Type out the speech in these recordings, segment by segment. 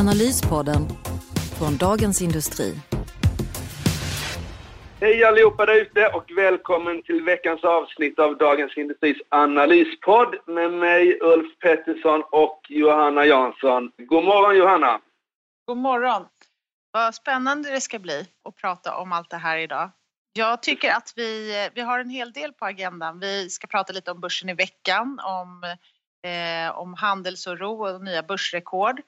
Analyspodden från Dagens Industri. Hej allihopa där ute och välkommen till veckans avsnitt av Dagens Industris analyspodd med mig Ulf Pettersson och Johanna Jansson. God morgon Johanna! God morgon! Vad spännande det ska bli att prata om allt det här idag. Jag tycker att vi, vi har en hel del på agendan. Vi ska prata lite om börsen i veckan, om, eh, om handelsoro och nya börsrekord.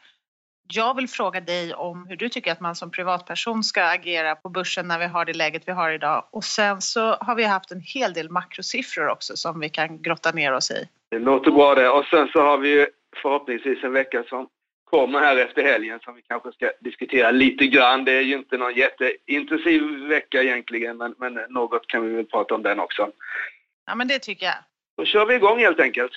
Jag vill fråga dig om hur du tycker att man som privatperson ska agera på börsen när vi har det läget vi har idag. Och sen så har vi haft en hel del makrosiffror också som vi kan grotta ner oss i. Det låter bra det. Och sen så har vi ju förhoppningsvis en vecka som kommer här efter helgen som vi kanske ska diskutera lite grann. Det är ju inte någon jätteintensiv vecka egentligen men, men något kan vi väl prata om den också. Ja men det tycker jag. Då kör vi igång helt enkelt.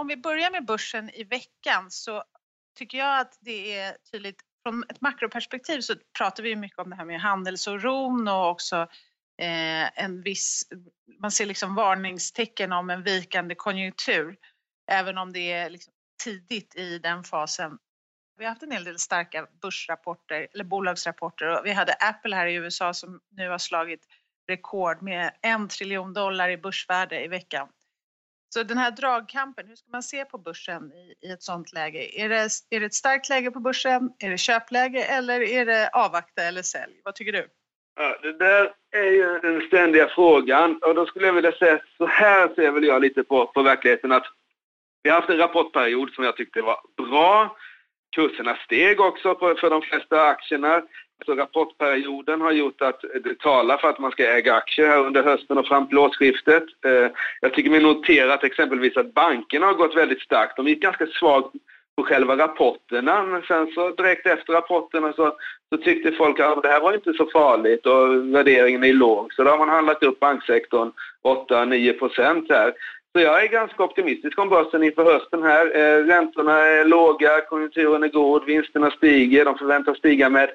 Om vi börjar med börsen i veckan så tycker jag att det är tydligt från ett makroperspektiv så pratar vi mycket om det här med handelsoron och också eh, en viss, man ser liksom varningstecken om en vikande konjunktur. Även om det är liksom tidigt i den fasen. Vi har haft en hel del starka börsrapporter eller bolagsrapporter och vi hade Apple här i USA som nu har slagit rekord med en triljon dollar i börsvärde i veckan. Så den här dragkampen, hur ska man se på börsen i, i ett sånt läge? Är det, är det ett starkt läge på börsen? Är det köpläge eller är det avvakta eller sälj? Vad tycker du? Ja, det där är ju den ständiga frågan och då skulle jag vilja säga så här ser väl jag lite på, på verkligheten att vi har haft en rapportperiod som jag tyckte var bra. Kurserna steg också på, för de flesta aktierna. Så rapportperioden har gjort att det talar för att man ska äga aktier här under hösten och fram till årsskiftet. Eh, jag tycker vi noterat exempelvis att bankerna har gått väldigt starkt. De gick ganska svagt på själva rapporterna men sen så direkt efter rapporterna så, så tyckte folk att det här var inte så farligt och värderingen är låg. Så då har man handlat upp banksektorn 8-9 procent här. Så jag är ganska optimistisk om börsen inför hösten här. Eh, räntorna är låga, konjunkturen är god, vinsterna stiger, de förväntas stiga med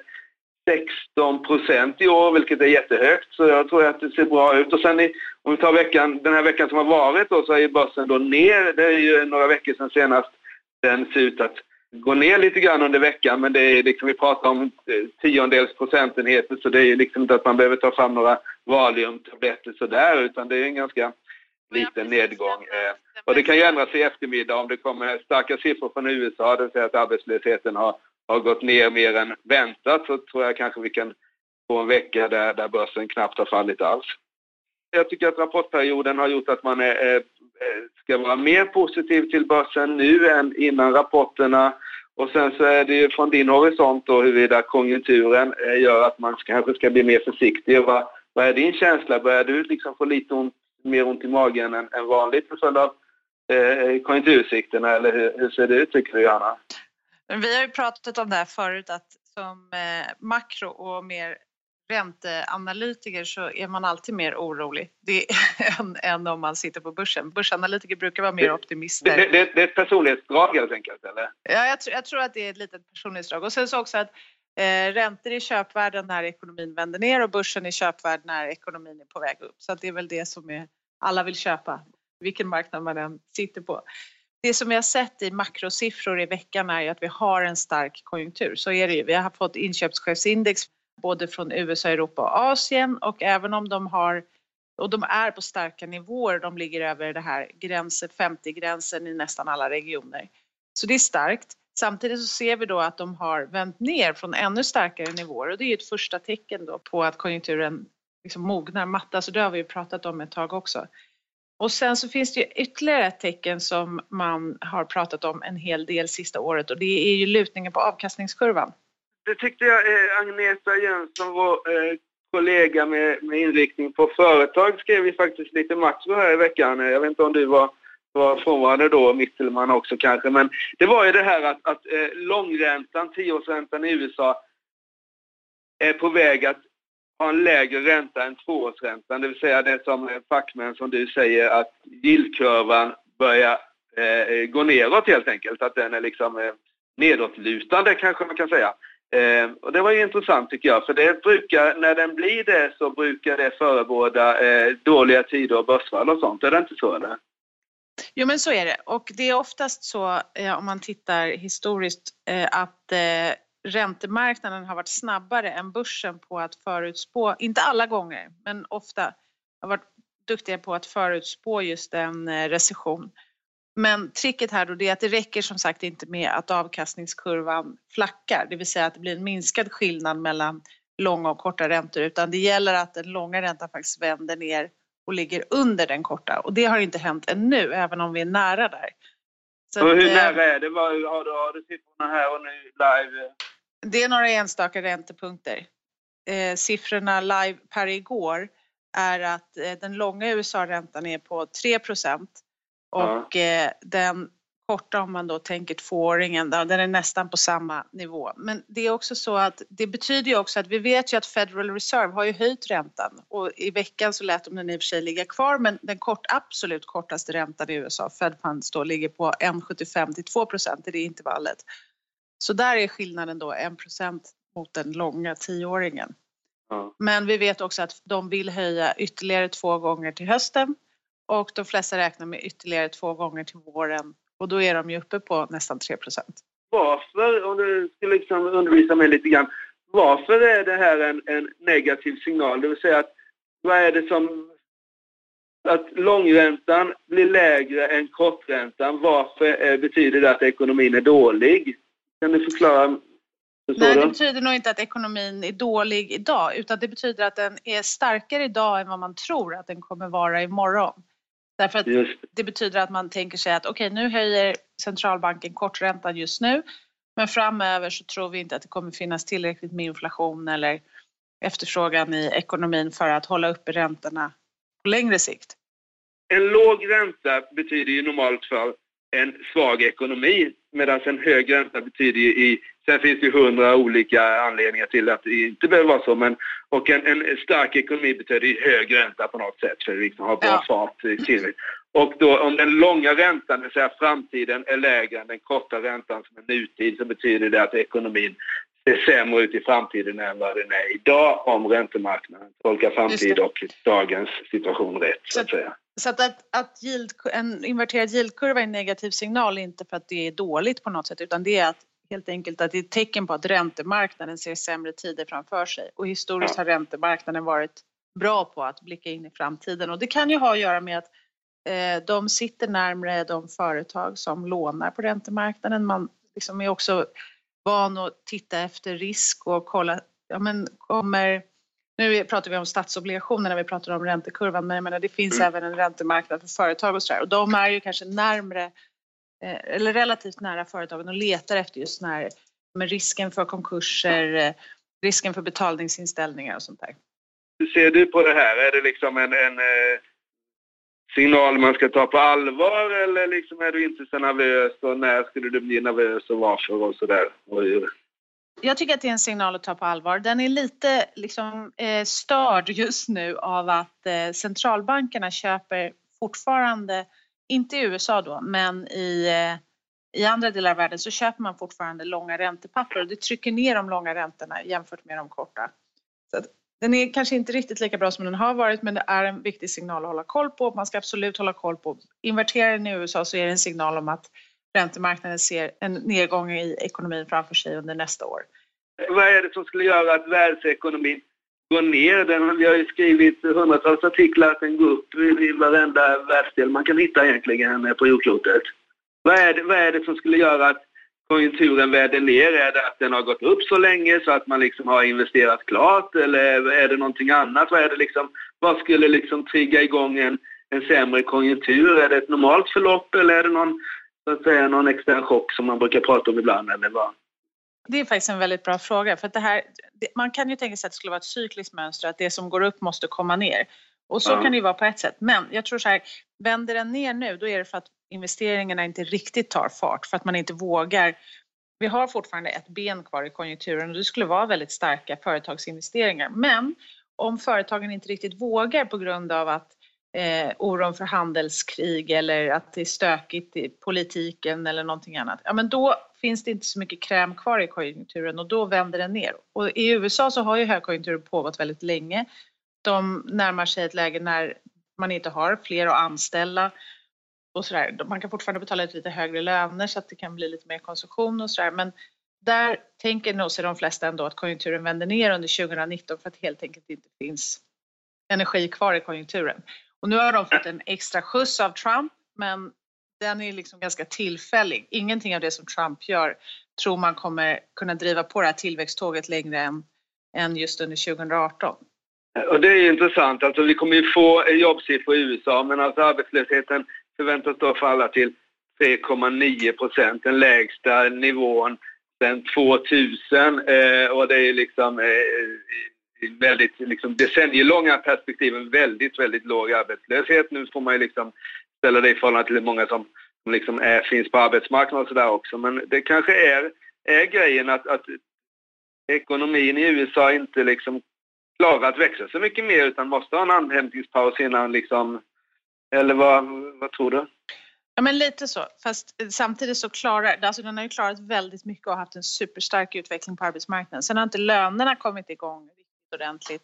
16 procent i år, vilket är jättehögt. Så jag tror att det ser bra ut. Och sen i, om vi tar veckan, den här veckan som har varit då, så är börsen då ner. Det är ju några veckor sedan senast den ser ut att gå ner lite grann under veckan. Men det är liksom, vi pratar om eh, tiondels procentenheter så det är ju liksom inte att man behöver ta fram några valiumtabletter sådär utan det är en ganska liten nedgång. Eh, och det kan ju ändras i eftermiddag om det kommer starka siffror från USA, det vill säga att arbetslösheten har har gått ner mer än väntat så tror jag kanske vi kan få en vecka där, där börsen knappt har fallit alls. Jag tycker att rapportperioden har gjort att man är, är, ska vara mer positiv till börsen nu än innan rapporterna. Och sen så är det ju från din horisont då huruvida konjunkturen eh, gör att man kanske ska bli mer försiktig. Vad, vad är din känsla? Börjar du liksom få lite ont, mer ont i magen än, än vanligt till följd av eh, konjunktursikterna eller hur, hur ser det ut tycker du Johanna? Men vi har ju pratat om det här förut att som eh, makro och mer ränteanalytiker så är man alltid mer orolig det än, än om man sitter på börsen. Börsanalytiker brukar vara mer optimister. Det, det, det, är ett personlighetsdrag helt enkelt eller? Ja, jag, jag, tror att det är ett litet personlighetsdrag. Och sen så också att eh, räntor är köpvärden när ekonomin vänder ner och börsen är köpvärd när ekonomin är på väg upp. Så det är väl det som är, alla vill köpa, vilken marknad man än sitter på det som vi har sett i makrosiffror i veckan är ju att vi har en stark konjunktur. Så är det ju. Vi har fått inköpschefsindex både från USA, Europa och Asien och även om de har och de är på starka nivåer, de ligger över det här gränsen, 50-gränsen i nästan alla regioner. Så det är starkt. Samtidigt så ser vi då att de har vänt ner från ännu starkare nivåer och det är ett första tecken då på att konjunkturen liksom mognar, mattas alltså och det har vi ju pratat om ett tag också. Och sen så finns det ju ytterligare ett tecken som man har pratat om en hel del sista året och det är ju lutningen på avkastningskurvan. Det tyckte jag eh, Agneta Jönsson, vår eh, kollega med, med inriktning på företag, skrev ju faktiskt lite makro här i veckan. Jag vet inte om du var, var frånvarande då, Mittelman också kanske. Men det var ju det här att, att eh, långräntan, tioårsräntan i USA, är på väg att ha en lägre ränta än tvåårsräntan. Det vill säga det som eh, fackmän som du säger att yieldkurvan börjar eh, gå neråt helt enkelt. Att den är liksom eh, nedåtlutande kanske man kan säga. Eh, och det var ju intressant tycker jag, för det brukar, när den blir det så brukar det förebåda eh, dåliga tider och börsfall och sånt. Är det inte så eller? Jo men så är det och det är oftast så eh, om man tittar historiskt eh, att eh, räntemarknaden har varit snabbare än börsen på att förutspå, inte alla gånger, men ofta har varit duktiga på att förutspå just en eh, recession. Men tricket här då är att det räcker som sagt inte med att avkastningskurvan flackar, det vill säga att det blir en minskad skillnad mellan långa och korta räntor, utan det gäller att den långa räntan faktiskt vänder ner och ligger under den korta. Och det har inte hänt ännu, även om vi är nära där. Så hur att, nära är det? Har du, har du siffrorna här och nu live? Det är några enstaka räntepunkter. Eh, siffrorna live per igår är att eh, den långa USA-räntan är på 3% och ja. eh, den korta om man då tänker tvååringen, den är nästan på samma nivå. Men det är också så att det betyder ju också att vi vet ju att Federal Reserve har ju höjt räntan och i veckan så lät de den i och för sig ligga kvar men den kort, absolut kortaste räntan i USA, Fed Funds då, ligger på 1,75 till 2 procent i det intervallet. Så där är skillnaden då 1 procent mot den långa tioåringen. Ja. Men vi vet också att de vill höja ytterligare två gånger till hösten och de flesta räknar med ytterligare två gånger till våren och då är de ju uppe på nästan 3 procent. Varför, om du skulle liksom undervisa mig lite grann, varför är det här en, en negativ signal? Det vill säga att vad är det som att långräntan blir lägre än korträntan, varför betyder det att ekonomin är dålig? Kan du förklara? Nej, det betyder nog inte att ekonomin är dålig idag, utan det betyder att den är starkare idag än vad man tror att den kommer vara imorgon. Därför att det betyder att man tänker sig att okej, okay, nu höjer centralbanken korträntan just nu, men framöver så tror vi inte att det kommer finnas tillräckligt med inflation eller efterfrågan i ekonomin för att hålla uppe räntorna på längre sikt. En låg ränta betyder ju normalt för en svag ekonomi medan en hög ränta betyder ju i, sen finns det ju hundra olika anledningar till att det inte behöver vara så, men och en, en stark ekonomi betyder ju hög ränta på något sätt för att liksom ha bra ja. fart i tillväxt. Och då om den långa räntan, det vill säga framtiden, är lägre än den korta räntan som är nutid så betyder det att ekonomin ser sämre ut i framtiden än vad den är idag om räntemarknaden tolkar framtid och dagens situation rätt så att säga. Så att, att, att yield, en inverterad yieldkurva är en negativ signal, inte för att det är dåligt på något sätt, utan det är att helt enkelt att det är ett tecken på att räntemarknaden ser sämre tider framför sig. Och historiskt har räntemarknaden varit bra på att blicka in i framtiden. Och det kan ju ha att göra med att eh, de sitter närmre de företag som lånar på räntemarknaden. Man liksom är också van att titta efter risk och kolla, ja men kommer nu pratar vi om statsobligationer när vi pratar om räntekurvan, men jag menar, det finns mm. även en räntemarknad för företag och sådär. Och de är ju kanske närmre, eh, eller relativt nära företagen och letar efter just den här med risken för konkurser, eh, risken för betalningsinställningar och sånt där. Hur ser du på det här? Är det liksom en, en eh, signal man ska ta på allvar eller liksom är du inte så nervös och när skulle du bli nervös och varför och sådär? Jag tycker att det är en signal att ta på allvar. Den är lite liksom, eh, störd just nu av att eh, centralbankerna köper fortfarande, inte i USA då, men i, eh, i andra delar av världen så köper man fortfarande långa räntepapper och det trycker ner de långa räntorna jämfört med de korta. Så den är kanske inte riktigt lika bra som den har varit men det är en viktig signal att hålla koll på. Man ska absolut hålla koll på. Inverterar den i USA så är det en signal om att räntemarknaden ser en nedgång i ekonomin framför sig under nästa år. Vad är det som skulle göra att världsekonomin går ner? Den, vi har ju skrivit hundratals artiklar att den går upp i varenda världsdel man kan hitta egentligen på jordklotet. Vad är, det, vad är det som skulle göra att konjunkturen väder ner? Är det att den har gått upp så länge så att man liksom har investerat klart eller är det någonting annat? Vad, är det liksom, vad skulle liksom trigga igång en, en sämre konjunktur? Är det ett normalt förlopp eller är det någon så att säga någon extern chock som man brukar prata om ibland eller vad? Det är faktiskt en väldigt bra fråga för att det här, man kan ju tänka sig att det skulle vara ett cykliskt mönster, att det som går upp måste komma ner. Och så ja. kan det ju vara på ett sätt. Men jag tror så här, vänder den ner nu då är det för att investeringarna inte riktigt tar fart för att man inte vågar. Vi har fortfarande ett ben kvar i konjunkturen och det skulle vara väldigt starka företagsinvesteringar. Men om företagen inte riktigt vågar på grund av att eh, oron för handelskrig eller att det är stökigt i politiken eller någonting annat, ja men då finns det inte så mycket kräm kvar i konjunkturen och då vänder den ner. Och i USA så har ju högkonjunkturen pågått väldigt länge. De närmar sig ett läge när man inte har fler att anställa och sådär. Man kan fortfarande betala ut lite högre löner så att det kan bli lite mer konsumtion och sådär. Men där tänker nog sig de flesta ändå att konjunkturen vänder ner under 2019 för att helt enkelt inte finns energi kvar i konjunkturen. Och nu har de fått en extra skjuts av Trump, men den är liksom ganska tillfällig. Ingenting av det som Trump gör tror man kommer kunna driva på det här tillväxttåget längre än, än just under 2018. Och det är intressant. Alltså vi kommer ju få jobbsiffror i USA, men alltså arbetslösheten förväntas då falla till 3,9 procent, den lägsta nivån sedan 2000. Eh, och det är liksom eh, väldigt liksom decennielånga perspektiv en väldigt, väldigt låg arbetslöshet. Nu får man ju liksom ställa det i förhållande till hur många som, som liksom är, finns på arbetsmarknaden och sådär också. Men det kanske är, är grejen att, att ekonomin i USA inte liksom klarar att växa så mycket mer utan måste ha en andhämtningspaus innan liksom... Eller vad, vad tror du? Ja men lite så, fast samtidigt så klarar, alltså den har ju klarat väldigt mycket och haft en superstark utveckling på arbetsmarknaden. Sen har inte lönerna kommit igång ordentligt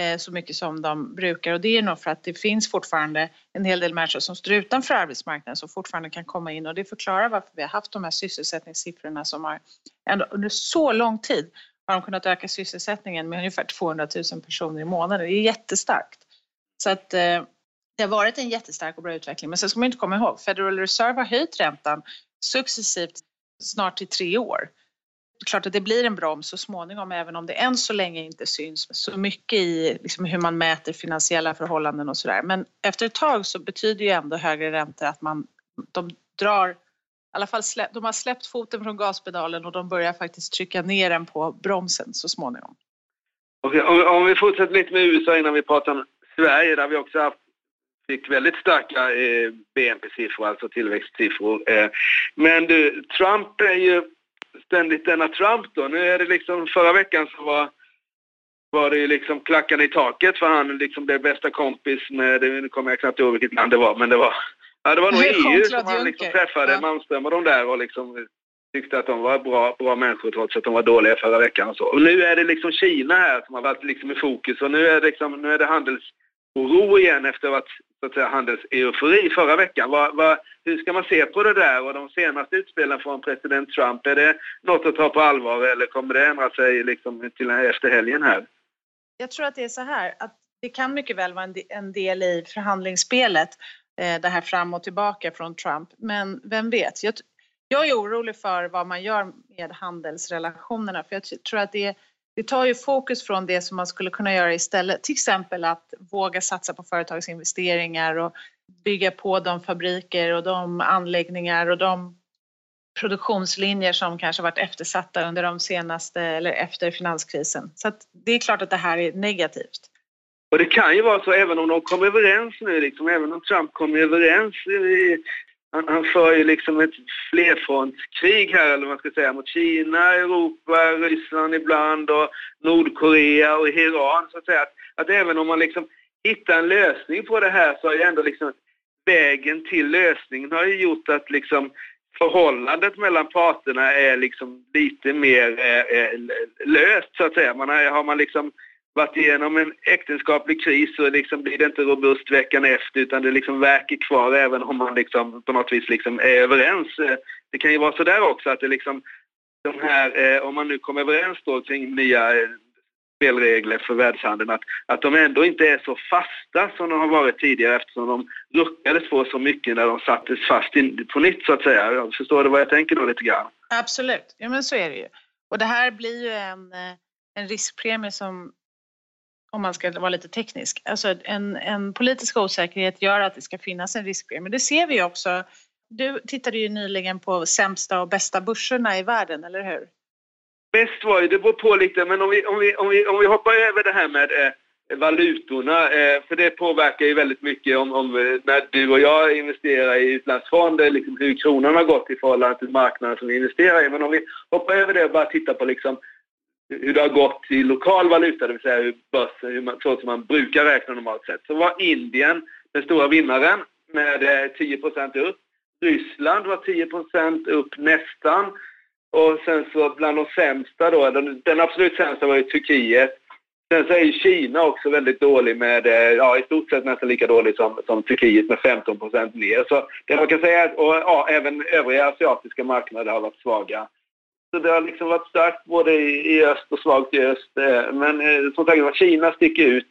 eh, så mycket som de brukar och det är nog för att det finns fortfarande en hel del människor som står utanför arbetsmarknaden som fortfarande kan komma in och det förklarar varför vi har haft de här sysselsättningssiffrorna som har ändå under så lång tid har de kunnat öka sysselsättningen med ungefär 200 000 personer i månaden. Det är jättestarkt. Så att eh, det har varit en jättestark och bra utveckling. Men sen ska man inte komma ihåg, Federal Reserve har höjt räntan successivt snart till tre år. Klart att det blir en broms så småningom även om det än så länge inte syns så mycket i liksom hur man mäter finansiella förhållanden och sådär. Men efter ett tag så betyder ju ändå högre räntor att man, de drar i alla fall slä, de har släppt foten från gaspedalen och de börjar faktiskt trycka ner den på bromsen så småningom. Okej, om, om vi fortsätter lite med USA innan vi pratar om Sverige där vi också haft fick väldigt starka eh, BNP-siffror, alltså tillväxtsiffror. Eh, men du, Trump är ju ständigt denna Trump då. Nu är det liksom, förra veckan så var, var det ju liksom klackarna i taket för han liksom blev bästa kompis med, nu kommer jag knappt ihåg vilket land det var, men det var, ja det var nog EU som han liksom träffade, ja. Malmström och de där och liksom tyckte att de var bra, bra människor trots att de var dåliga förra veckan och så. Och nu är det liksom Kina här som har varit liksom i fokus och nu är det liksom, nu är det handels oro igen efter att, så att säga, handelseufori förra veckan. Vad, vad, hur ska man se på det där och de senaste utspelen från president Trump? Är det något att ta på allvar eller kommer det ändra sig liksom till efter helgen här? Jag tror att det är så här att det kan mycket väl vara en del i förhandlingsspelet eh, det här fram och tillbaka från Trump. Men vem vet? Jag, jag är orolig för vad man gör med handelsrelationerna för jag tror att det är det tar ju fokus från det som man skulle kunna göra istället. Till exempel att våga satsa på företagsinvesteringar och bygga på de fabriker och de anläggningar och de produktionslinjer som kanske varit eftersatta under de senaste eller efter finanskrisen. Så det är klart att det här är negativt. Och det kan ju vara så även om de kommer överens nu, liksom, även om Trump kommer överens han, han för ju liksom ett flerfrontskrig här, eller vad man ska säga, mot Kina, Europa, Ryssland ibland och Nordkorea och Iran, så att säga. Att, att även om man liksom hittar en lösning på det här så har ju ändå liksom vägen till lösningen har ju gjort att liksom förhållandet mellan parterna är liksom lite mer eh, eh löst, så att säga. Man har, har man liksom varit igenom en äktenskaplig kris så liksom blir det inte robust veckan efter utan det liksom verkar kvar även om man liksom på något vis liksom är överens. Eh, det kan ju vara så där också att det liksom de här, eh, om man nu kommer överens då kring nya eh, spelregler för världshandeln, att, att de ändå inte är så fasta som de har varit tidigare eftersom de ruckades på så mycket när de sattes fast in, på nytt så att säga. Förstår du vad jag tänker då lite grann? Absolut, ja men så är det ju. Och det här blir ju en, en riskpremie som om man ska vara lite teknisk. Alltså en, en politisk osäkerhet gör att det ska finnas en riskpremie. Det ser vi också. Du tittade ju nyligen på sämsta och bästa börserna i världen, eller hur? Bäst var ju, det beror på lite, men om vi, om vi, om vi, om vi hoppar över det här med eh, valutorna, eh, för det påverkar ju väldigt mycket om, om eh, när du och jag investerar i utlandsfonder, eh, liksom hur kronan har gått i förhållande till marknaden som vi investerar i. Men om vi hoppar över det och bara tittar på liksom hur det har gått i lokal valuta, det vill säga hur börsen, hur man, så som man brukar räkna normalt sett, så var Indien den stora vinnaren med eh, 10% upp. Ryssland var 10% upp nästan. Och sen så bland de sämsta då, den, den absolut sämsta var ju Turkiet. Sen så är ju Kina också väldigt dålig med, eh, ja i stort sett nästan lika dålig som, som Turkiet med 15 ner. Så det man kan säga och, ja, även övriga asiatiska marknader har varit svaga. Så det har liksom varit starkt både i, i öst och svagt i öst. Eh, men eh, som sagt Kina sticker ut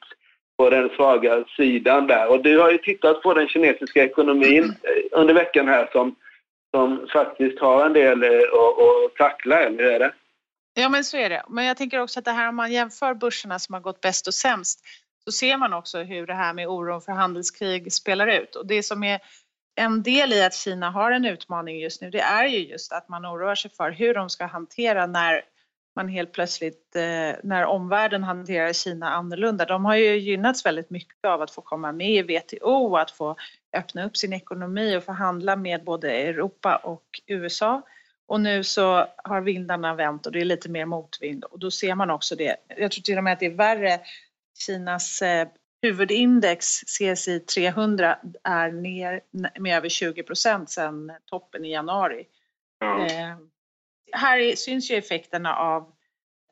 på den svaga sidan där. Och du har ju tittat på den kinesiska ekonomin eh, under veckan här som som faktiskt har en del eh, att tackla, eller hur är det? Ja, men så är det. Men jag tänker också att det här om man jämför börserna som har gått bäst och sämst så ser man också hur det här med oron för handelskrig spelar ut. Och det som är en del i att Kina har en utmaning just nu, det är ju just att man oroar sig för hur de ska hantera när man helt plötsligt, eh, när omvärlden hanterar Kina annorlunda. De har ju gynnats väldigt mycket av att få komma med i WTO, att få öppna upp sin ekonomi och förhandla med både Europa och USA. Och nu så har vindarna vänt och det är lite mer motvind och då ser man också det. Jag tror till och med att det är värre. Kinas eh, huvudindex CSI 300 är ner med över 20 procent sedan toppen i januari. Ja. Eh, här syns ju effekterna av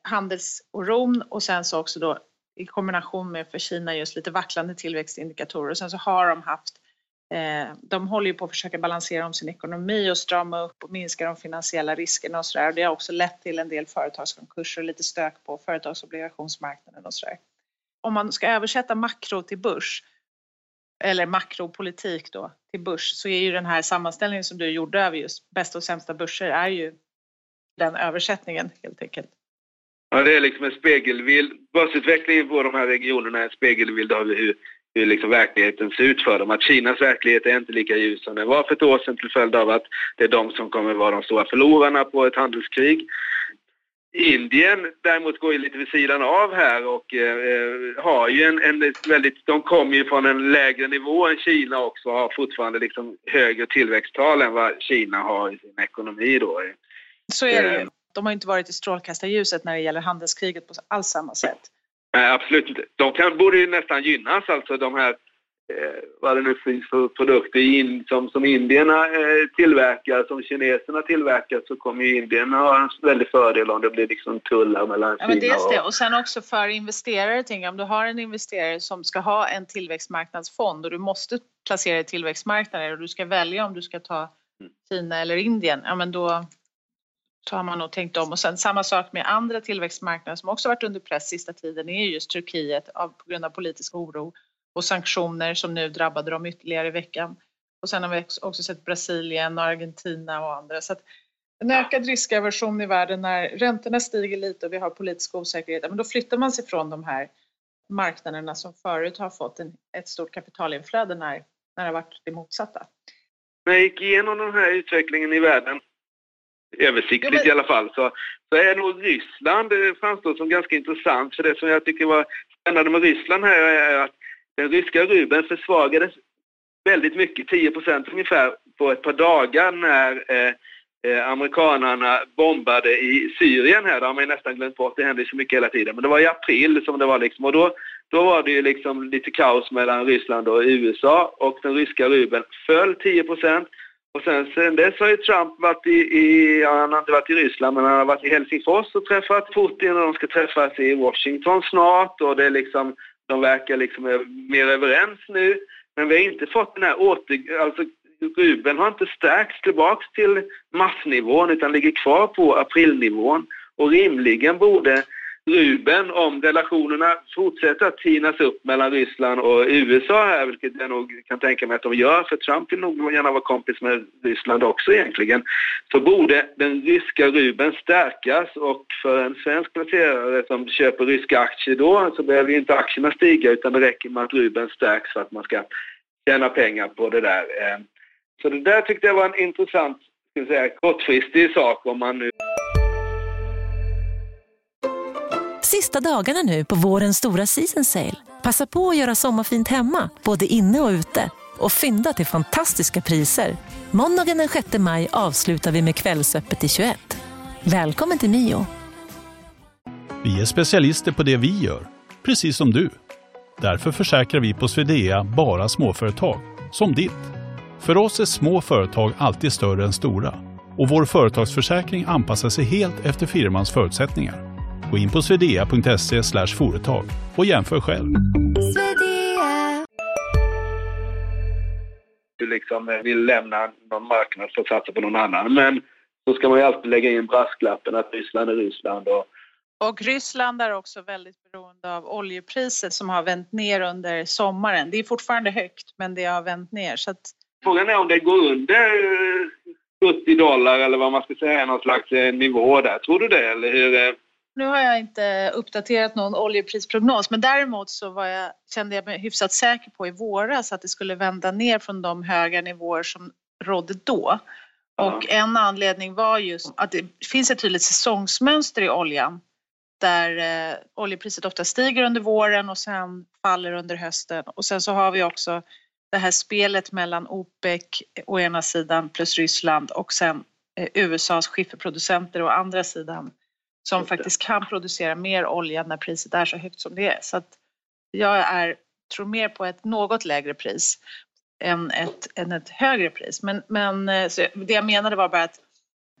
handelsoron och sen så också då i kombination med för Kina just lite vacklande tillväxtindikatorer. Och sen så har de haft eh, de håller ju på att försöka balansera om sin ekonomi och strama upp och minska de finansiella riskerna och sådär. Det har också lett till en del företagskonkurser och lite stök på företagsobligationsmarknaden och sådär. Om man ska översätta makro till börs eller makropolitik då till börs så är ju den här sammanställningen som du gjorde över just bästa och sämsta börser är ju den översättningen helt enkelt. Ja, det är liksom en spegelbild. Börsutvecklingen på de här regionerna är en spegelbild av hur, hur liksom verkligheten ser ut för dem. Att Kinas verklighet är inte lika ljus som den var för ett år sedan till följd av att det är de som kommer vara de stora förlorarna på ett handelskrig. Indien däremot går ju lite vid sidan av här och eh, har ju en, en, väldigt, de kommer ju från en lägre nivå än Kina också och har fortfarande liksom högre tillväxttal än vad Kina har i sin ekonomi då. Så är det ju. Eh. De har inte varit i strålkastarljuset när det gäller handelskriget på alls samma sätt. Nej, absolut inte. De kan, borde ju nästan gynnas, alltså de här eh, vad det nu finns för produkter in, som, som indierna eh, tillverkar, som kineserna tillverkar, så kommer ju Indien ha en väldig fördel om det blir liksom tullar mellan ja, men dels det. Och sen också för investerare, tänker om du har en investerare som ska ha en tillväxtmarknadsfond och du måste placera i tillväxtmarknader och du ska välja om du ska ta. Kina eller Indien, ja men då så har man nog tänkt om. Och sen samma sak med andra tillväxtmarknader som också varit under press sista tiden är just Turkiet av, på grund av politisk oro och sanktioner som nu drabbade dem ytterligare i veckan. Och sen har vi också sett Brasilien och Argentina och andra. Så att en ökad riskaversion i världen när räntorna stiger lite och vi har politisk osäkerhet, men då flyttar man sig från de här marknaderna som förut har fått en, ett stort kapitalinflöde när, när det har varit det motsatta. När jag gick igenom den här utvecklingen i världen översiktligt ja, men... i alla fall, så, så är nog Ryssland framstår som ganska intressant. För det som jag tycker var spännande med Ryssland här är att den ryska rubeln försvagades väldigt mycket, 10% ungefär, på ett par dagar när eh, eh, amerikanarna bombade i Syrien här. Det har man ju nästan glömt bort, det händer så mycket hela tiden. Men det var i april som det var liksom, och då, då var det ju liksom lite kaos mellan Ryssland och USA och den ryska rubeln föll 10 och sen, sen dess har ju Trump varit i, i, han har inte varit i Ryssland, men han har varit i Helsingfors och träffat Putin. Och de ska träffas i Washington snart. Och det är liksom, de verkar liksom mer överens nu. Men vi har inte fått den här åter, alltså rubeln har inte stärkts tillbaks till massnivån utan ligger kvar på aprilnivån och rimligen borde Ruben om relationerna fortsätter att tinas upp mellan Ryssland och USA här, vilket jag nog kan tänka mig att de gör, för Trump vill nog gärna vara kompis med Ryssland också egentligen, så borde den ryska Ruben stärkas och för en svensk placerare som köper ryska aktier då så behöver inte aktierna stiga utan det räcker med att Ruben stärks för att man ska tjäna pengar på det där. Eh, så det där tyckte jag var en intressant, ska säga, kortfristig sak om man nu sista dagarna nu på vårens stora season sale. Passa på att göra sommarfint hemma, både inne och ute. Och fynda till fantastiska priser. Måndagen den 6 maj avslutar vi med Kvällsöppet i 21. Välkommen till Mio. Vi är specialister på det vi gör, precis som du. Därför försäkrar vi på Swedea bara småföretag, som ditt. För oss är små företag alltid större än stora och vår företagsförsäkring anpassar sig helt efter firmans förutsättningar. Gå in på swedea.se företag och jämför själv. Du liksom vill lämna någon marknad för att satsa på någon annan. Men så ska man ju alltid lägga in brasklappen att Ryssland är Ryssland. Och, och Ryssland är också väldigt beroende av oljepriset som har vänt ner under sommaren. Det är fortfarande högt, men det har vänt ner. Så att... Frågan är om det går under 70 dollar eller vad man ska säga, någon slags eh, nivå där. Tror du det? Eller hur? Nu har jag inte uppdaterat någon oljeprisprognos men däremot så var jag, kände jag mig hyfsat säker på i våras att det skulle vända ner från de höga nivåer som rådde då. Och en anledning var just att det finns ett tydligt säsongsmönster i oljan där eh, oljepriset ofta stiger under våren och sen faller under hösten. Och sen så har vi också det här spelet mellan OPEC å ena sidan plus Ryssland och sen eh, USAs skifferproducenter å andra sidan som faktiskt kan producera mer olja när priset är så högt som det är. Så att jag är, tror mer på ett något lägre pris än ett, än ett högre pris. Men, men eh, det jag menade var bara att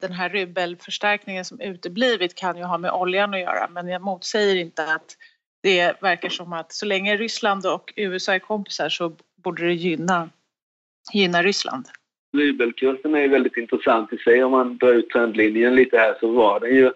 den här rubelförstärkningen som uteblivit kan ju ha med oljan att göra men jag motsäger inte att det verkar som att så länge Ryssland och USA är kompisar så borde det gynna, gynna Ryssland. Rubelkursen är väldigt intressant i sig. Om man drar ut trendlinjen lite här så var den ju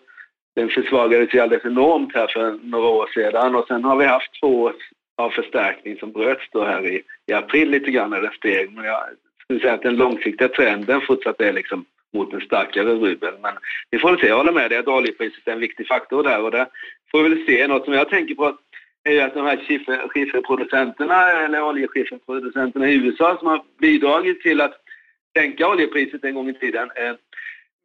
den försvagades ju alldeles enormt här för några år sedan och sen har vi haft två år av förstärkning som bröts då här i, i april lite grann när den steg. Men jag skulle säga att den långsiktiga trenden fortsatt är liksom mot en starkare rubel. Men vi får väl se, jag håller med dig att oljepriset är en viktig faktor där och det får vi väl se. Något som jag tänker på är ju att de här skifferproducenterna eller oljeskifferproducenterna i USA som har bidragit till att sänka oljepriset en gång i tiden. Eh,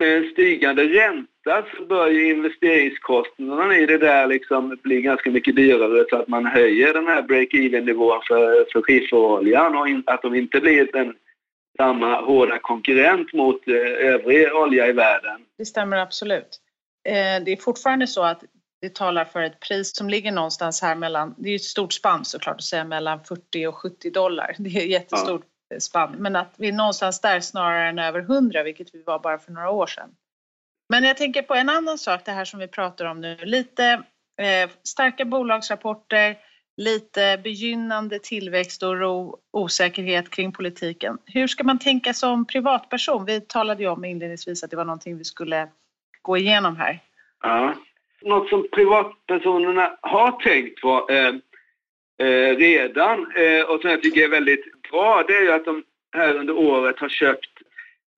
Eh, med en stigande ränta så bör ju investeringskostnaderna i det där liksom bli ganska mycket dyrare så att man höjer den här break-even nivån för, för skifferoljan och in, att de inte blir en samma hårda konkurrent mot eh, övrig olja i världen. Det stämmer absolut. Eh, det är fortfarande så att det talar för ett pris som ligger någonstans här mellan, det är ett stort spann såklart att säga mellan 40 och 70 dollar. Det är ett jättestort spann. Men att vi är någonstans där snarare än över 100 vilket vi var bara för några år sedan. Men jag tänker på en annan sak, det här som vi pratar om nu. Lite eh, starka bolagsrapporter, lite begynnande tillväxt och ro, osäkerhet kring politiken. Hur ska man tänka som privatperson? Vi talade ju om inledningsvis att det var någonting vi skulle gå igenom här. Ja. Något som privatpersonerna har tänkt på eh, eh, redan eh, och som jag tycker är väldigt bra, det är ju att de här under året har köpt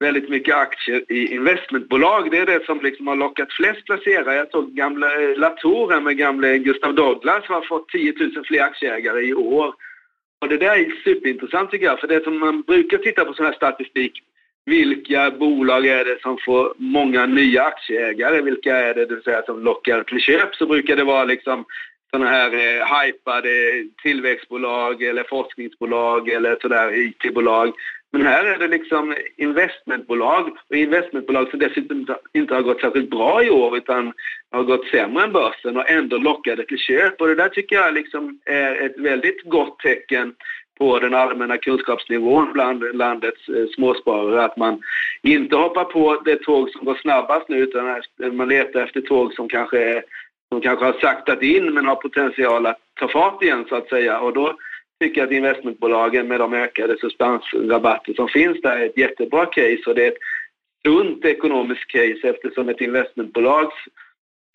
väldigt mycket aktier i investmentbolag. Det är det som liksom har lockat flest placerare. Jag såg gamla eh, Latour med gamle Gustav Douglas har fått 10 000 fler aktieägare i år. Och det där är superintressant tycker jag, för det som man brukar titta på sån här statistik, vilka bolag är det som får många nya aktieägare? Vilka är det, det vill säga, som lockar till köp? Så brukar det vara liksom sådana här eh, hypade tillväxtbolag eller forskningsbolag eller sådär IT-bolag men här är det liksom investmentbolag och investmentbolag som dessutom inte har gått särskilt bra i år utan har gått sämre än börsen och ändå lockade till köp. Och det där tycker jag liksom är ett väldigt gott tecken på den allmänna kunskapsnivån bland landets eh, småsparare. Att man inte hoppar på det tåg som går snabbast nu utan man letar efter tåg som kanske, är, som kanske har saktat in men har potential att ta fart igen så att säga. Och då tycker jag att investmentbolagen med de ökade substansrabatter som finns där är ett jättebra case och det är ett sunt ekonomiskt case eftersom ett investmentbolags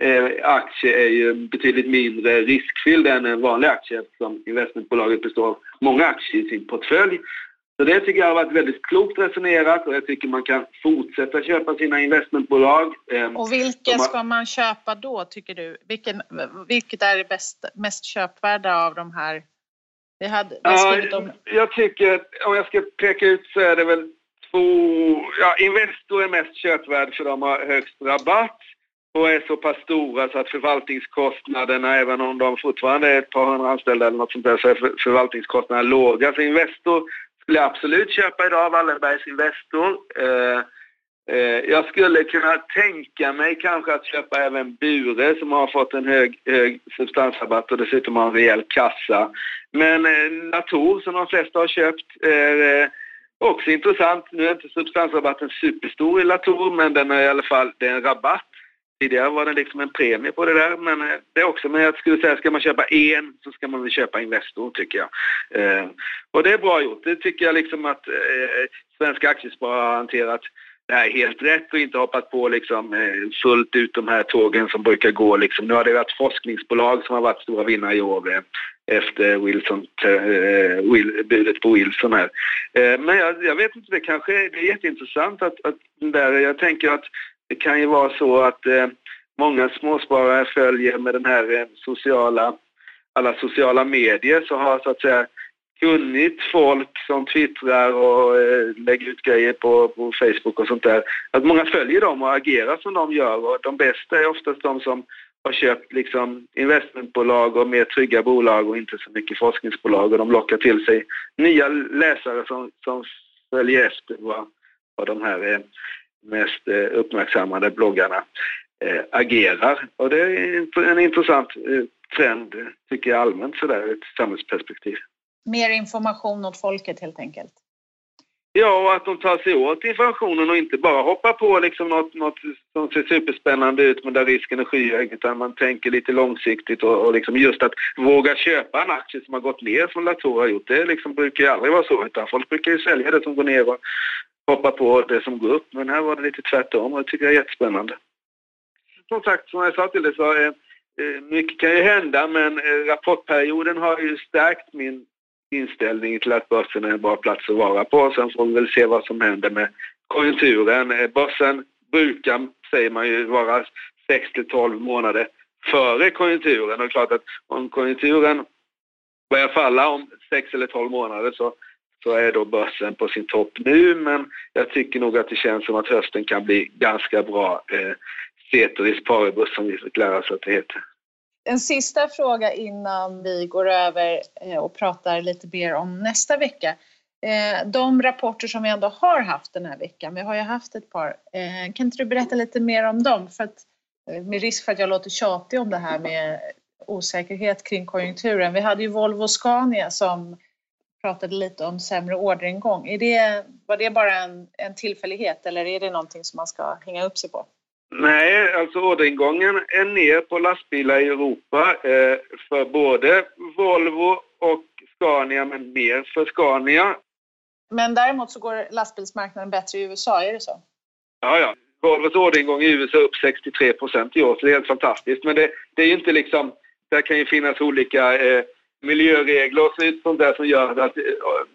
eh, aktie är ju betydligt mindre riskfylld än en vanlig aktie eftersom investmentbolaget består av många aktier i sin portfölj. Så det tycker jag har varit väldigt klokt resonerat och jag tycker man kan fortsätta köpa sina investmentbolag. Eh, och vilka ska man köpa då tycker du? Vilken, vilket är det bäst, mest köpvärda av de här vi hade, ja, om... Jag tycker, om jag ska peka ut så är det väl två... Ja, Investor är mest köpvärd för de har högst rabatt. och är så pass stora så att förvaltningskostnaderna, även om de fortfarande är ett par hundra anställda eller något sånt där, så är förvaltningskostnaderna låga. Så Investor skulle absolut köpa idag, Wallenbergs Investor. Eh, eh, jag skulle kunna tänka mig kanske att köpa även Bure som har fått en hög, hög substansrabatt och dessutom har en rejäl kassa. Men eh, Latour som de flesta har köpt är eh, också intressant. Nu är inte substansrabatten superstor i Latour men den är i alla fall det är en rabatt. Tidigare var det liksom en premie på det där, men eh, det är också, med att skulle säga, ska man köpa en så ska man väl köpa Investor tycker jag. Eh, och det är bra gjort. Det tycker jag liksom att eh, svenska aktiesparare har hanterat det här helt rätt och inte hoppat på liksom eh, fullt ut de här tågen som brukar gå liksom. Nu har det varit forskningsbolag som har varit stora vinnare i år eh, efter Wilson, eh, Will, budet på Wilson här. Eh, men jag, jag, vet inte, det kanske det är jätteintressant att, att där, jag tänker att det kan ju vara så att eh, många småsparare följer med den här eh, sociala, alla sociala medier så har så att säga kunnigt folk som twittrar och eh, lägger ut grejer på, på Facebook och sånt där. Att många följer dem och agerar som de gör och de bästa är oftast de som har köpt liksom investmentbolag och mer trygga bolag och inte så mycket forskningsbolag och de lockar till sig nya läsare som, som följer efter vad, vad de här eh, mest eh, uppmärksammade bloggarna eh, agerar. Och det är en intressant eh, trend, tycker jag allmänt sådär, ur ett samhällsperspektiv. Mer information åt folket helt enkelt? Ja, och att de tar sig åt informationen och inte bara hoppar på liksom något, något som ser superspännande ut men där risken är skyhög utan man tänker lite långsiktigt och, och liksom just att våga köpa en aktie som har gått ner som Latour har gjort. Det liksom brukar ju aldrig vara så utan folk brukar ju sälja det som går ner och hoppa på det som går upp. Men här var det lite tvärtom och det tycker jag är jättespännande. Som sagt, som jag sa till dig så eh, eh mycket kan ju hända men eh, rapportperioden har ju stärkt min inställning till att börsen är en bra plats att vara på. Sen får vi väl se vad som händer med konjunkturen. Eh, börsen brukar, säger man ju, vara 6 till 12 månader före konjunkturen. Och det är klart att om konjunkturen börjar falla om 6 eller 12 månader så så är då börsen på sin topp nu men jag tycker nog att det känns som att hösten kan bli ganska bra. Eh, ceteris paribus som vi fick lära oss att det heter. En sista fråga innan vi går över eh, och pratar lite mer om nästa vecka. Eh, de rapporter som vi ändå har haft den här veckan, vi har ju haft ett par, eh, kan inte du berätta lite mer om dem? För att, med risk för att jag låter tjatig om det här med osäkerhet kring konjunkturen. Vi hade ju Volvo och Scania som pratade lite om sämre orderingång. Är det, var det bara en, en tillfällighet eller är det någonting som man ska hänga upp sig på? Nej, alltså orderingången är ner på lastbilar i Europa eh, för både Volvo och Scania, men mer för Scania. Men däremot så går lastbilsmarknaden bättre i USA, är det så? Ja, ja. Volvos orderingång i USA är upp 63 procent i år, så det är helt fantastiskt. Men det, det är ju inte liksom, det kan ju finnas olika eh, miljöregler och sånt där som gör att eh,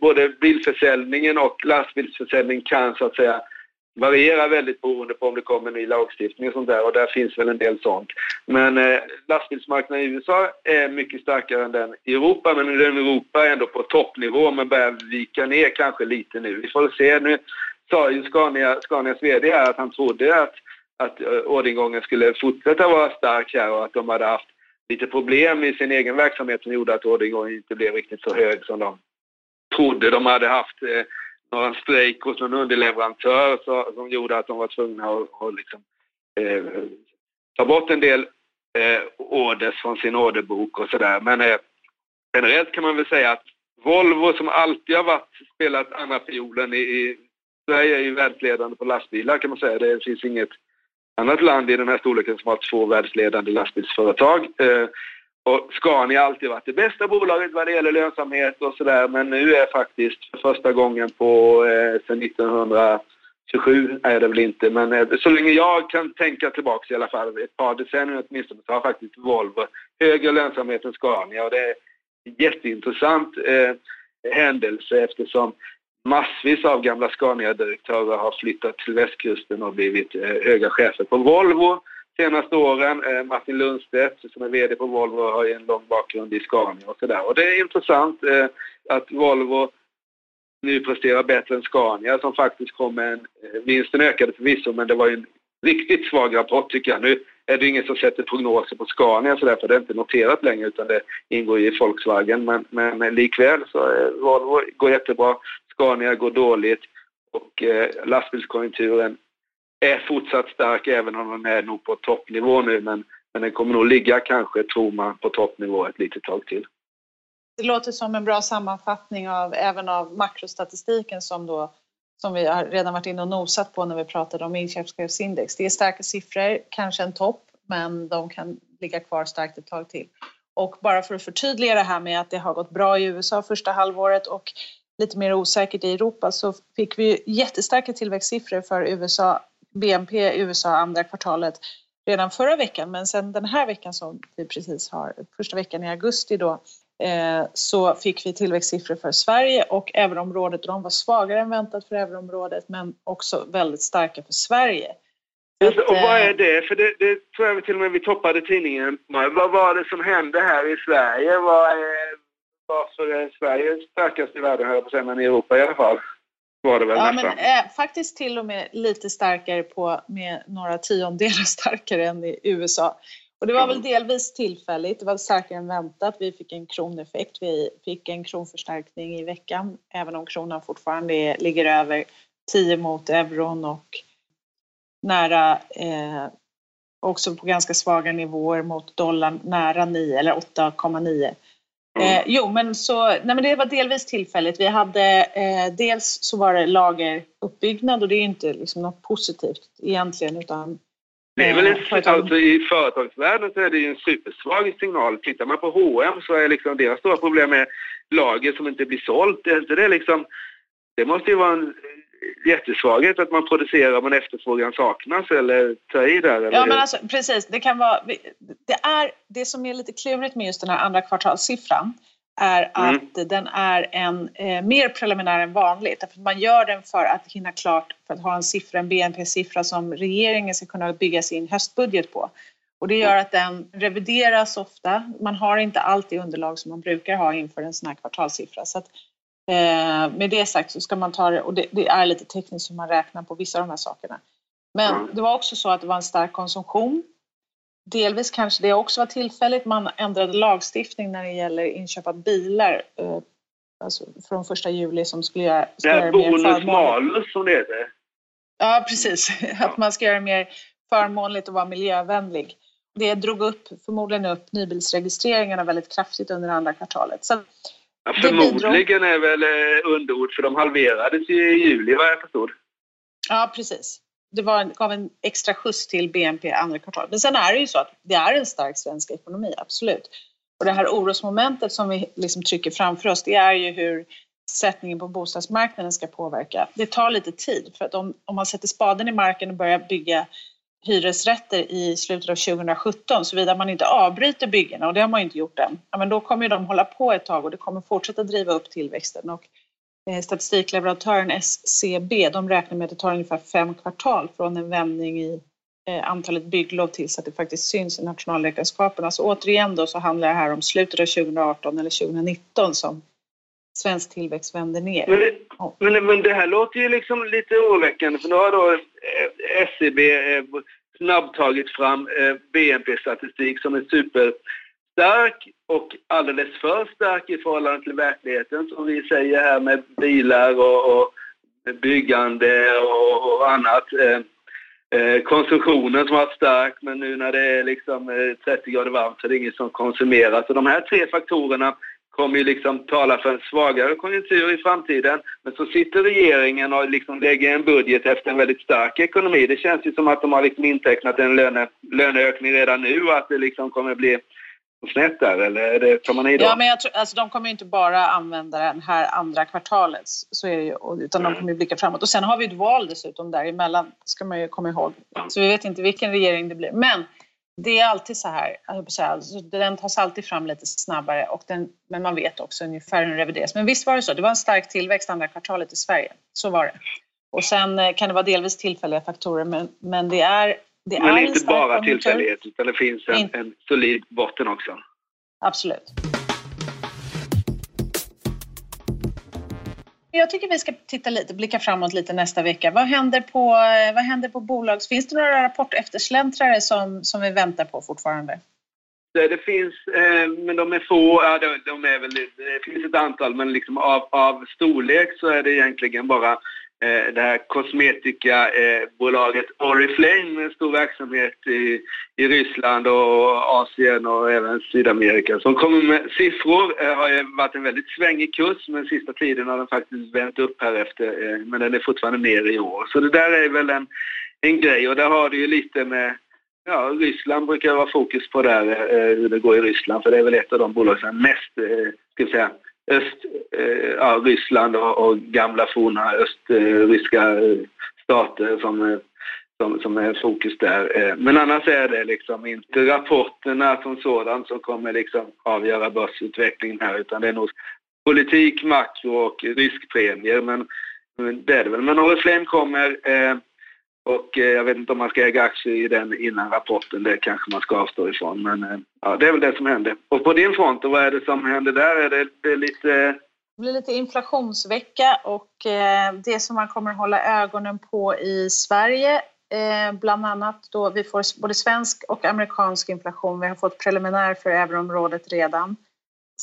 både bilförsäljningen och lastbilsförsäljning kan så att säga varierar väldigt beroende på om det kommer ny lagstiftning och sånt där och där finns väl en del sånt. Men eh, lastbilsmarknaden i USA är mycket starkare än den i Europa men den i Europa är ändå på toppnivå men börjar vika ner kanske lite nu. Vi får se. Nu sa ju Scania, Scanias VD här att han trodde att, att eh, orderingången skulle fortsätta vara stark här och att de hade haft lite problem i sin egen verksamhet som gjorde att orderingången inte blev riktigt så hög som de trodde. De hade haft eh, någon strejk hos någon underleverantör så, som gjorde att de var tvungna att, att liksom, eh, ta bort en del eh, orders från sin orderbok och sådär. Men eh, generellt kan man väl säga att Volvo som alltid har varit, spelat andra fiolen i, i Sverige är ju världsledande på lastbilar kan man säga. Det finns inget annat land i den här storleken som har två världsledande lastbilsföretag. Eh, och Scania har alltid varit det bästa bolaget vad det gäller lönsamhet och sådär men nu är faktiskt för första gången på eh, sedan 1927 är det väl inte men eh, så länge jag kan tänka tillbaks i alla fall ett par decennier åtminstone så har faktiskt Volvo högre lönsamhet än Scania och det är en jätteintressant eh, händelse eftersom massvis av gamla Scania-direktörer har flyttat till västkusten och blivit eh, höga chefer på Volvo senaste åren. Eh, Martin Lundstedt som är VD på Volvo har ju en lång bakgrund i Scania och sådär. Och det är intressant eh, att Volvo nu presterar bättre än Scania som faktiskt kom med en... Eh, vinsten ökade förvisso men det var ju en riktigt svag rapport tycker jag. Nu är det ingen som sätter prognoser på Scania så därför är det inte noterat längre utan det ingår i Volkswagen. Men, men, men likväl så Volvo går jättebra, Scania går dåligt och eh, lastbilskonjunkturen är fortsatt stark även om den är nog på toppnivå nu men, men den kommer nog ligga kanske, tror man, på toppnivå ett litet tag till. Det låter som en bra sammanfattning av även av makrostatistiken som då som vi har redan varit inne och nosat på när vi pratade om inköpschefsindex. Det är starka siffror, kanske en topp, men de kan ligga kvar starkt ett tag till. Och bara för att förtydliga det här med att det har gått bra i USA första halvåret och lite mer osäkert i Europa så fick vi jättestarka tillväxtsiffror för USA, BNP i USA andra kvartalet redan förra veckan men sen den här veckan som vi precis har, första veckan i augusti då, Eh, så fick vi tillväxtsiffror för Sverige och euroområdet. De var svagare än väntat för euroområdet men också väldigt starka för Sverige. Just, och vad är eh, det? För det, det tror jag till och med vi toppade tidningen. Vad var det som hände här i Sverige? Vad är, varför är Sverige starkast i världen, höll jag på att säga, men i Europa i alla fall? Var det väl ja, nästan. men eh, faktiskt till och med lite starkare på, med några tiondelar starkare än i USA. Och det var väl delvis tillfälligt, det var starkare än väntat. Vi fick en kroneffekt, vi fick en kronförstärkning i veckan, även om kronan fortfarande ligger över 10 mot euron och nära, eh, också på ganska svaga nivåer mot dollarn, nära 9 eller 8,9. Eh, jo, men så, nej men det var delvis tillfälligt. Vi hade, eh, dels så var det lageruppbyggnad och det är inte liksom något positivt egentligen utan det är väl en, alltså, I företagsvärlden så är det ju en supersvag signal. Tittar man på H&M så är liksom deras stora problem med lager som inte blir sålt. Är inte det liksom... Det måste ju vara en jättesvaghet att man producerar men efterfrågan saknas eller ta i där? Eller? Ja men alltså precis, det kan vara... Det, är, det som är lite klurigt med just den här andra kvartalssiffran är mm. att mm. den är en eh, mer preliminär än vanligt. Därför man gör den för att hinna klart, för att ha en siffra, en BNP-siffra som regeringen ska kunna bygga sin höstbudget på. Och det gör att den revideras ofta. Man har inte alltid underlag som man brukar ha inför en sån här kvartalssiffra. Så eh, med det sagt så ska man ta det, och det, det, är lite tekniskt hur man räknar på vissa av de här sakerna. Men det var också så att det var en stark konsumtion Delvis kanske det också var tillfälligt. Man ändrade lagstiftning när det gäller inköp av bilar eh, alltså från första juli som skulle göra, det här bonus malus som det heter. Ja, precis. Att man ska göra det mer förmånligt och vara miljövänlig. Det drog upp, förmodligen upp nybilsregistreringarna väldigt kraftigt under andra kvartalet. Så ja, förmodligen är väl eh, underord för de halverades i juli vad jag förstod. Ja, precis det var, gav en extra skjuts till BNP andra kvartalet. Men sen är det ju så att det är en stark svensk ekonomi, absolut. Och det här orosmomentet som vi liksom trycker framför oss, det är ju hur sättningen på bostadsmarknaden ska påverka. Det tar lite tid, för att om, om man sätter spaden i marken och börjar bygga hyresrätter i slutet av 2017, såvida man inte avbryter byggena, och det har man ju inte gjort än, ja, men då kommer de hålla på ett tag och det kommer fortsätta driva upp tillväxten. Och eh, statistikleverantören SCB, de räknar med att det tar ungefär fem kvartal från en vändning i eh, antalet bygglov tills att det faktiskt syns i nationalräkenskaperna. Så återigen då så handlar det här om slutet av 2018 eller 2019 som svensk tillväxt vänder ner. Men det, men, men det här låter ju liksom lite oroväckande för nu har då SCB eh, snabbtagit fram BNP-statistik som är super stark och alldeles för stark i förhållande till verkligheten som vi säger här med bilar och, och byggande och, och annat. Eh, eh, konsumtionen som har varit stark men nu när det är liksom 30 eh, grader varmt så är det ingen som konsumerar. Så de här tre faktorerna kommer ju liksom tala för en svagare konjunktur i framtiden. Men så sitter regeringen och liksom lägger en budget efter en väldigt stark ekonomi. Det känns ju som att de har liksom intecknat en löne, löneökning redan nu och att det liksom kommer bli snett där eller det, tar man i då? Ja, men jag tror, alltså, de kommer ju inte bara använda den här andra kvartalet, så är det ju, utan mm. de kommer ju blicka framåt. Och sen har vi ett val dessutom däremellan, ska man ju komma ihåg. Så vi vet inte vilken regering det blir. Men det är alltid så här, alltså, den tas alltid fram lite snabbare, och den, men man vet också ungefär hur den revideras. Men visst var det så, det var en stark tillväxt andra kvartalet i Sverige. Så var det. Och sen eh, kan det vara delvis tillfälliga faktorer, men, men det är det Men inte bara tillfällighet utan det finns en, en solid botten också. Absolut. Jag tycker vi ska titta lite, blicka framåt lite nästa vecka. Vad händer på, eh, vad händer på bolags... Finns det några rapporteftersläntrare som, som vi väntar på fortfarande? Det finns, eh, men de är få. Ja, de, de, är väl, det finns ett antal, men liksom av, av storlek så är det egentligen bara Eh, det här kosmetikabolaget eh, Oriflame med stor verksamhet i, i Ryssland och Asien och även Sydamerika som kommer med siffror. Det har ju varit en väldigt svängig kurs men sista tiden har den faktiskt vänt upp här efter men den är fortfarande ner i år. Så det där är väl en, en grej och där har det ju lite med Ja, Ryssland brukar vara fokus på där, hur det går i Ryssland, för det är väl ett av de bolag som är mest, ska vi säga, öst, eh, ja, Ryssland och, och gamla forna östryska eh, stater som, eh, som, som är fokus där. Eh, men annars är det liksom inte rapporterna som sådant som kommer liksom avgöra börsutvecklingen här utan det är nog politik, makro och riskpremier. Men, men det är det väl. Men Oriflame kommer eh, och eh, jag vet inte om man ska äga aktier i den innan rapporten, det kanske man ska avstå ifrån. Men eh, ja, det är väl det som händer. Och på din front, vad är det som händer där? Är det, det är lite... Det blir lite inflationsvecka och eh, det som man kommer att hålla ögonen på i Sverige eh, bland annat då vi får både svensk och amerikansk inflation. Vi har fått preliminär för euroområdet redan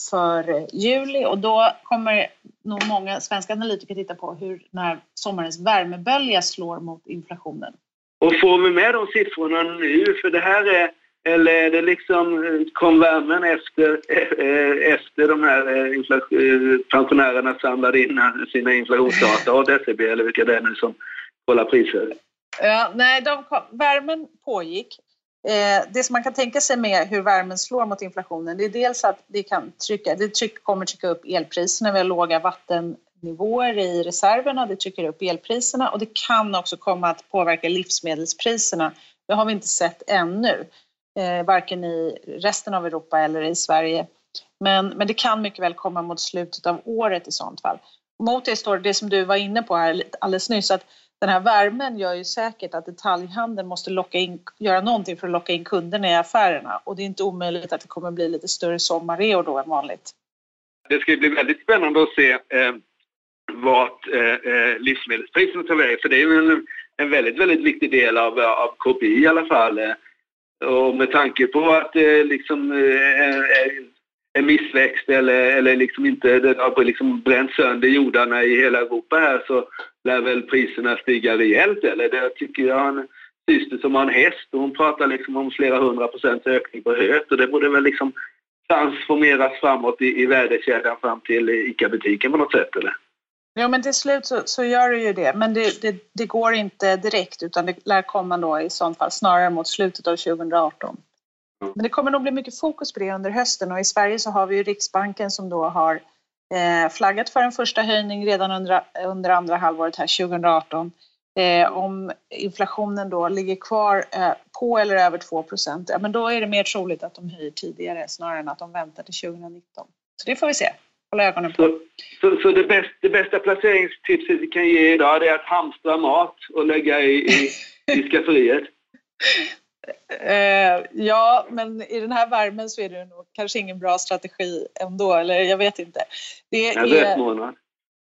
för juli och då kommer nog många svenska analytiker titta på hur när sommarens värmebölja slår mot inflationen. Och får vi med de siffrorna nu? För det här är, eller är det liksom, kom värmen efter, eh, efter de här eh, pensionärerna samlade in sina inflationsdata av DCB eller vilka det är nu som kollar priser? Ja, nej, de kom, värmen pågick Eh, det som man kan tänka sig med hur värmen slår mot inflationen det är dels att det, kan trycka, det tryck, kommer trycka upp elpriserna. Vi har låga vattennivåer i reserverna, det trycker upp elpriserna och det kan också komma att påverka livsmedelspriserna. Det har vi inte sett ännu, eh, varken i resten av Europa eller i Sverige. Men, men det kan mycket väl komma mot slutet av året i sånt fall. Mot det står det som du var inne på här alldeles nyss, att den här värmen gör ju säkert att detaljhandeln måste locka in, göra någonting för att locka in kunderna i affärerna och det är inte omöjligt att det kommer bli lite större sommarreor då än vanligt. Det ska bli väldigt spännande att se eh, vart eh, eh, livsmedelspriserna tar vägen för det är ju en, en väldigt, väldigt viktig del av, eh, av KPI i alla fall. Eh, och med tanke på att det eh, liksom eh, en missväxt eller, eller liksom inte, det har liksom bränt sönder jordarna i hela Europa här så lär väl priserna stiga rejält eller det tycker jag en syster som har en häst och hon pratar liksom om flera hundra procents ökning på höet och det borde väl liksom transformeras framåt i, i värdekedjan fram till ICA-butiken på något sätt eller? Jo men till slut så, så gör det ju det men det, det, det, går inte direkt utan det lär komma då i sånt fall snarare mot slutet av 2018. Men det kommer nog bli mycket fokus på det under hösten och i Sverige så har vi ju Riksbanken som då har eh, flaggat för en första höjning redan under, under andra halvåret här 2018. Eh, om inflationen då ligger kvar eh, på eller över 2 ja, men då är det mer troligt att de höjer tidigare snarare än att de väntar till 2019. Så det får vi se. Hålla ögonen på. Så, så, så det, bästa, det bästa placeringstipset vi kan ge idag är att hamstra mat och lägga i, i, i skafferiet? Eh, ja, men i den här värmen så är det nog kanske ingen bra strategi ändå, eller jag vet inte. Det är, rötmånad.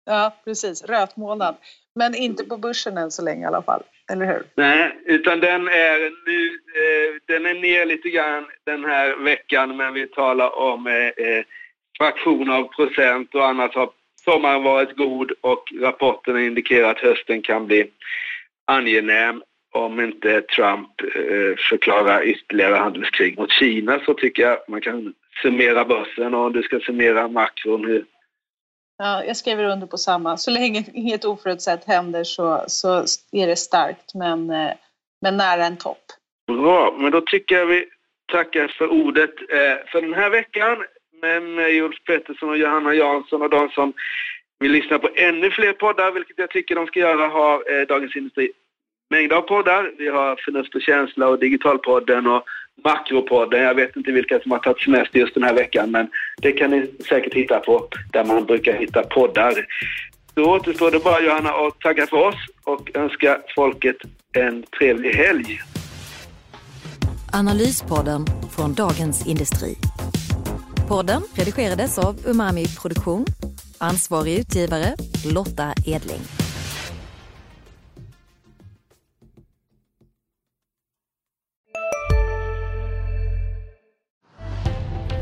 Ja, precis. Rötmånad. Men inte på börsen än så länge i alla fall, eller hur? Nej, utan den är nu, eh, den är ner lite grann den här veckan, men vi talar om eh, eh fraktion av procent och annat har sommaren varit god och rapporterna indikerar att hösten kan bli angenäm om inte Trump eh, förklarar ytterligare handelskrig mot Kina så tycker jag man kan summera börsen och du ska summera makron. Hur... Ja, jag skriver under på samma. Så länge inget oförutsett händer så, så är det starkt men, eh, men nära en topp. Bra, men då tycker jag vi tackar för ordet eh, för den här veckan med mig Ulf Pettersson och Johanna Jansson och de som vill lyssna på ännu fler poddar, vilket jag tycker de ska göra, har Dagens Industri mängder av poddar. Vi har Förnuft och känsla och Digitalpodden och Makropodden. Jag vet inte vilka som har tagit semester just den här veckan men det kan ni säkert hitta på där man brukar hitta poddar. Då återstår det bara Johanna att tacka för oss och önska folket en trevlig helg. Analyspodden från Dagens Industri. Podden redigerades av Umami Produktion Ansvarig utgivare Lotta Edling.